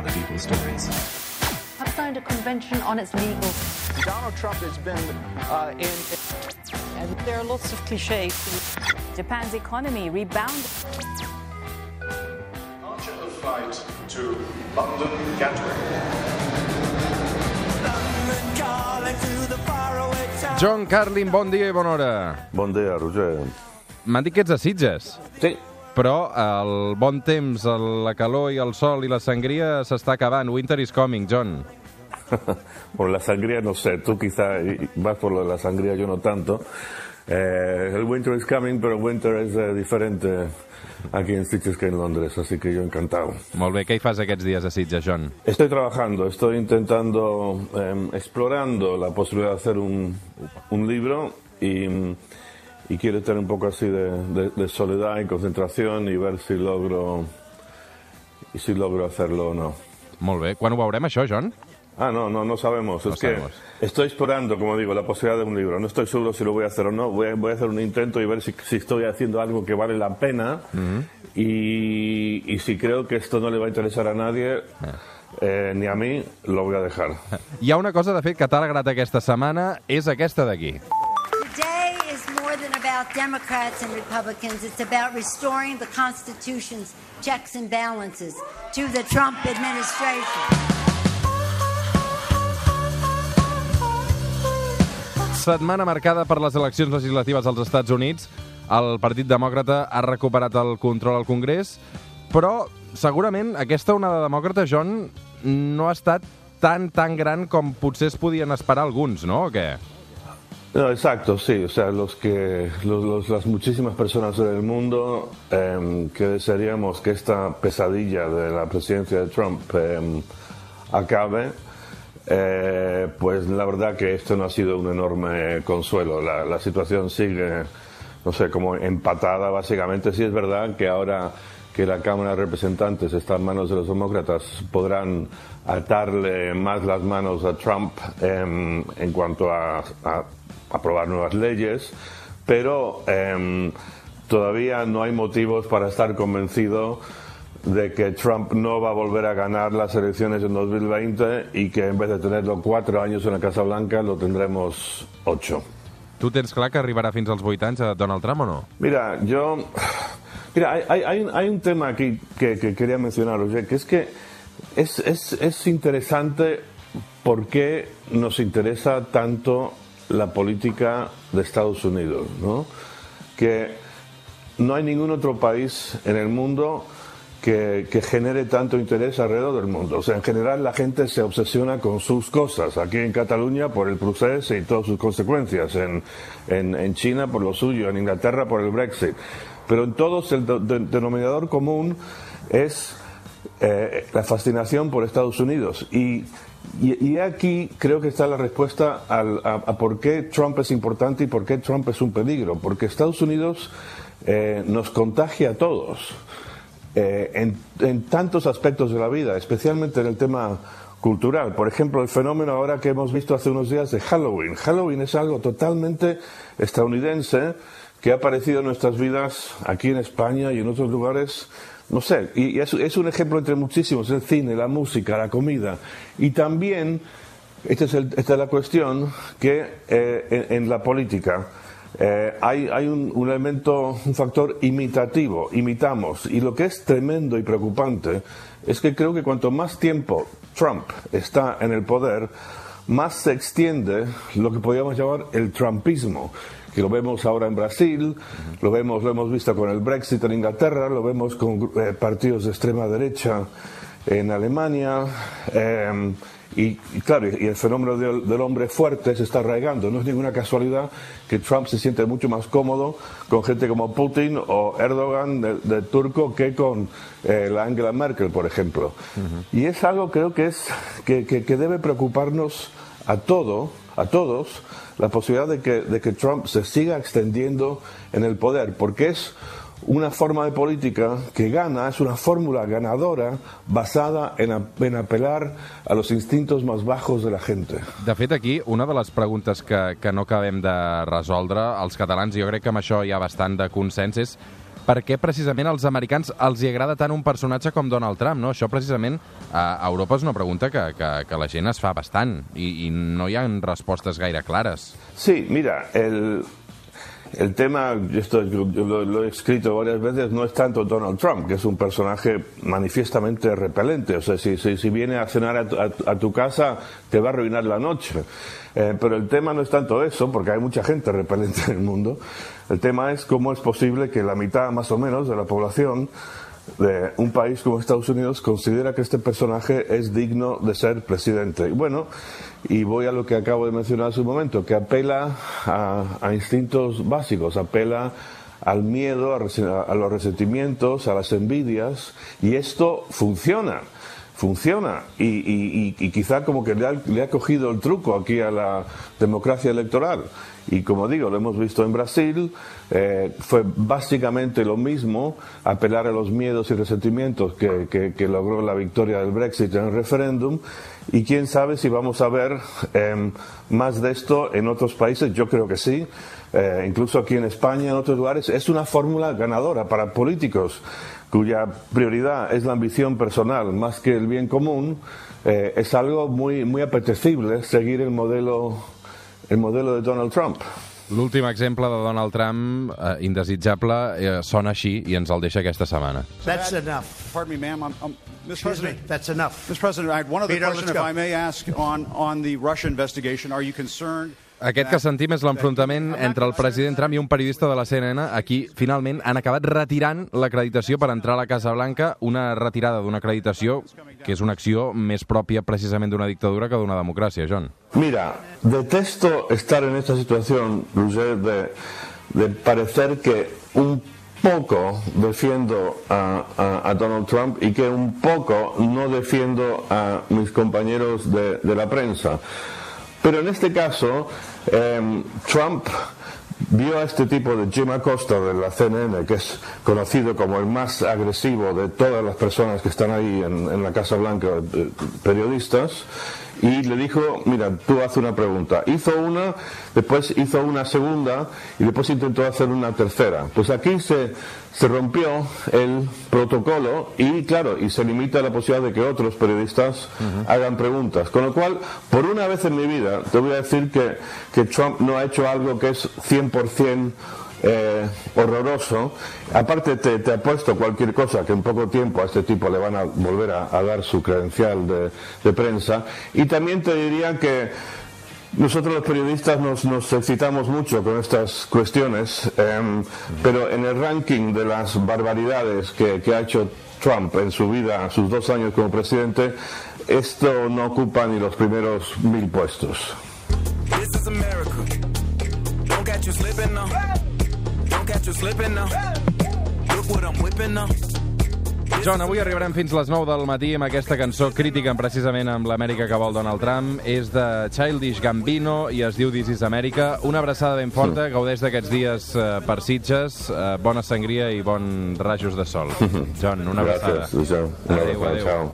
other people's stories. have signed a convention on its legal. Donald Trump has been uh, in. And there are lots of cliches. Japan's economy rebounded. Departure of flight to London Gatwick. John Carlin, bon dia i bona hora. Bon dia, Roger. M'han dit que ets de Sitges, Sí, però el bon temps, el- la calor i el sol i la sangria s'està acabant. Winter is coming, John. por la sangría no sé, tú quizá vas por la sangría, yo no tanto. Eh, el winter is coming, pero el winter es eh, diferente aquí en Stitches que en Londres, así que yo encantado. Molt bé, què hi fas aquests dies a Sitges, John? Estoy trabajando, estoy intentando, eh, explorando la posibilidad de hacer un, un libro y, y quiero tener un poco así de, de- de soledad y concentración y ver si logro, y si logro hacerlo o no. Molt bé. Quan ho veurem, això, John? Ah, no, no, no sabemos. No es que sabemos. estoy explorando, como digo, la posibilidad de un libro. No estoy seguro si lo voy a hacer o no. Voy a, voy a hacer un intento y ver si, si estoy haciendo algo que vale la pena. y, y si creo que esto no le va a interesar a nadie, eh, ni a mí, lo voy a dejar. Hi ha una cosa, de fet, que t'ha agrat aquesta setmana, és aquesta d'aquí. About Democrats and Republicans. It's about restoring the Constitution's checks and balances to the Trump administration. Setmana marcada per les eleccions legislatives als Estats Units. El Partit Demòcrata ha recuperat el control al Congrés, però segurament aquesta onada demòcrata, John, no ha estat tan, tan gran com potser es podien esperar alguns, no? O què? No, exacto, sí. O sea, los que, los, los- las muchísimas personas del mundo em, que desearíamos que esta pesadilla de la presidencia de Trump em, acabe, eh, pues la verdad que esto no ha sido un enorme consuelo. La, situación sigue, no sé, como empatada básicamente. Sí es verdad que ahora que la Cámara de Representantes está en manos de los demócratas, podrán atarle más las manos a Trump em, en cuanto a aprobar nuevas leyes, pero em, todavía no hay motivos para estar convencido de que Trump no va a volver a ganar las elecciones en 2020 y que en vez de tenerlo cuatro años en la Casa Blanca lo tendremos ocho. Tu tens clar que arribarà fins als 8 anys a Donald Trump o no? Mira, yo. Mira, hay, hay- hay un, hay un tema aquí que, que quería mencionar, oye, que es que es, es, es interesante por qué nos interesa tanto la política de Estados Unidos, ¿no? Que no hay ningún otro país en el mundo que, que genere tanto interés alrededor del mundo. O sea, en general la gente se obsesiona con sus cosas. Aquí en Cataluña por el procés y todas sus consecuencias. En, en, en China por lo suyo. En Inglaterra por el Brexit. Pero en todos el de- denominador común es eh, la fascinación por Estados Unidos. Y, aquí creo que está la respuesta a, por qué Trump es importante y por qué Trump es un peligro. Porque Estados Unidos eh, nos contagia a todos eh, en tantos aspectos de la vida, especialmente en el tema cultural. Por ejemplo, el fenómeno ahora que hemos visto hace unos días de Halloween. Halloween es algo totalmente estadounidense que ha aparecido en nuestras vidas aquí en España y en otros lugares. No sé, y es, un ejemplo entre muchísimos, el cine, la música, la comida. Y también, esta es, el- esta es la cuestión, que eh, en- la política eh, hay, hay un elemento, un factor imitativo, imitamos. Y lo que es tremendo y preocupante es que creo que cuanto más tiempo Trump está en el poder, más se extiende lo que podríamos llamar el trumpismo, que lo vemos ahora en Brasil, lo vemos, lo hemos visto con el Brexit en Inglaterra, lo vemos con eh, partidos de extrema derecha en Alemania. eh, y, y claro, y el fenómeno del, del hombre fuerte se está arraigando. No es ninguna casualidad que Trump se siente mucho más cómodo con gente como Putin o Erdogan de, de turco que con eh, la Angela Merkel, por ejemplo. Y es algo creo que es que, que- que debe preocuparnos a todo, a todos, la posibilidad de que, de que Trump se siga extendiendo en el poder, porque es una forma de política que gana, es una fórmula ganadora basada en, en apelar a los instintos más bajos de la gente. De fet, aquí, una de les preguntes que, que no acabem de resoldre, els catalans, jo crec que amb això hi ha bastant de consens, és per què precisament als americans els hi agrada tant un personatge com Donald Trump, no? Això precisament a Europa és una pregunta que, que, que la gent es fa bastant i, i no hi ha respostes gaire clares. Sí, mira, el, el tema, esto lo, lo, he escrito varias veces, no es tanto Donald Trump, que es un personaje manifiestamente repelente. O sea, si, si, viene a cenar a tu, a, a tu, casa, te va a arruinar la noche. Eh, pero el tema no es tanto eso, porque hay mucha gente repelente en el mundo. El tema es cómo es posible que la mitad, más o menos, de la población de un país como Estados Unidos considera que este personaje es digno de ser presidente. Y bueno, y voy a lo que acabo de mencionar hace un momento, que apela a, a instintos básicos, apela al miedo, a, a, los resentimientos, a las envidias, y esto funciona. Funciona y, y, y, quizá como que le ha, le ha cogido el truco aquí a la democracia electoral. Y como digo, lo hemos visto en Brasil, eh, fue básicamente lo mismo, apelar a los miedos y resentimientos que, que, que, logró la victoria del Brexit en el referéndum. Y quién sabe si vamos a ver eh, más de esto en otros países, yo creo que sí. Eh, incluso aquí en España, en otros lugares, es una fórmula ganadora para políticos cuya prioridad es la ambición personal más que el bien común, eh, es algo muy, muy apetecible seguir el modelo el modelo de Donald Trump. L'últim exemple de Donald Trump, eh, indesitjable, eh, sona així i ens el deixa aquesta setmana. That's enough. Pardon me, ma'am. I'm, I'm, Mr. Excuse me, President, that's enough. Mr. President, I had one other Peter, question, if go. I may ask, on, on the Russia investigation. Are you concerned Aquest que sentim és l'enfrontament entre el president Trump i un periodista de la CNN a qui finalment han acabat retirant l'acreditació per entrar a la Casa Blanca, una retirada d'una acreditació que és una acció més pròpia precisament d'una dictadura que d'una democràcia, John. Mira, detesto estar en esta situación, Roger, de, de parecer que un poco defiendo a, a, a, Donald Trump y que un poco no defiendo a mis compañeros de, de la prensa. Pero en este caso, eh, Trump vio a este tipo de Jim Acosta de la CNN, que es conocido como el más agresivo de todas las personas que están ahí en, la Casa Blanca, eh, periodistas, y le dijo, mira, tú haz una pregunta. Hizo una, después hizo una segunda y después intentó hacer una tercera. Pues aquí se, se rompió el protocolo y, claro, y se limita la posibilidad de que otros periodistas uh -huh. hagan preguntas. Con lo cual, por una vez en mi vida, te voy a decir que, que Trump no ha hecho algo que es 100% eh, horroroso. Aparte te, te, apuesto cualquier cosa que en poco tiempo a este tipo le van a volver a, dar su credencial de, prensa. Y también te diría que nosotros los periodistas nos, excitamos mucho con estas cuestiones, eh, pero en el ranking de las barbaridades que, que ha hecho Trump en su vida, sus dos años como presidente, esto no ocupa ni los primeros mil puestos. John, avui arribarem fins les 9 del matí amb aquesta cançó crítica precisament amb l'Amèrica que vol Donald Trump. És de Childish Gambino i es diu This is America. Una abraçada ben forta, gaudeix d'aquests dies uh, per Sitges, uh, bona sangria i bon rajos de sol. John, una abraçada. Gràcies. Adéu, adéu. Ciao.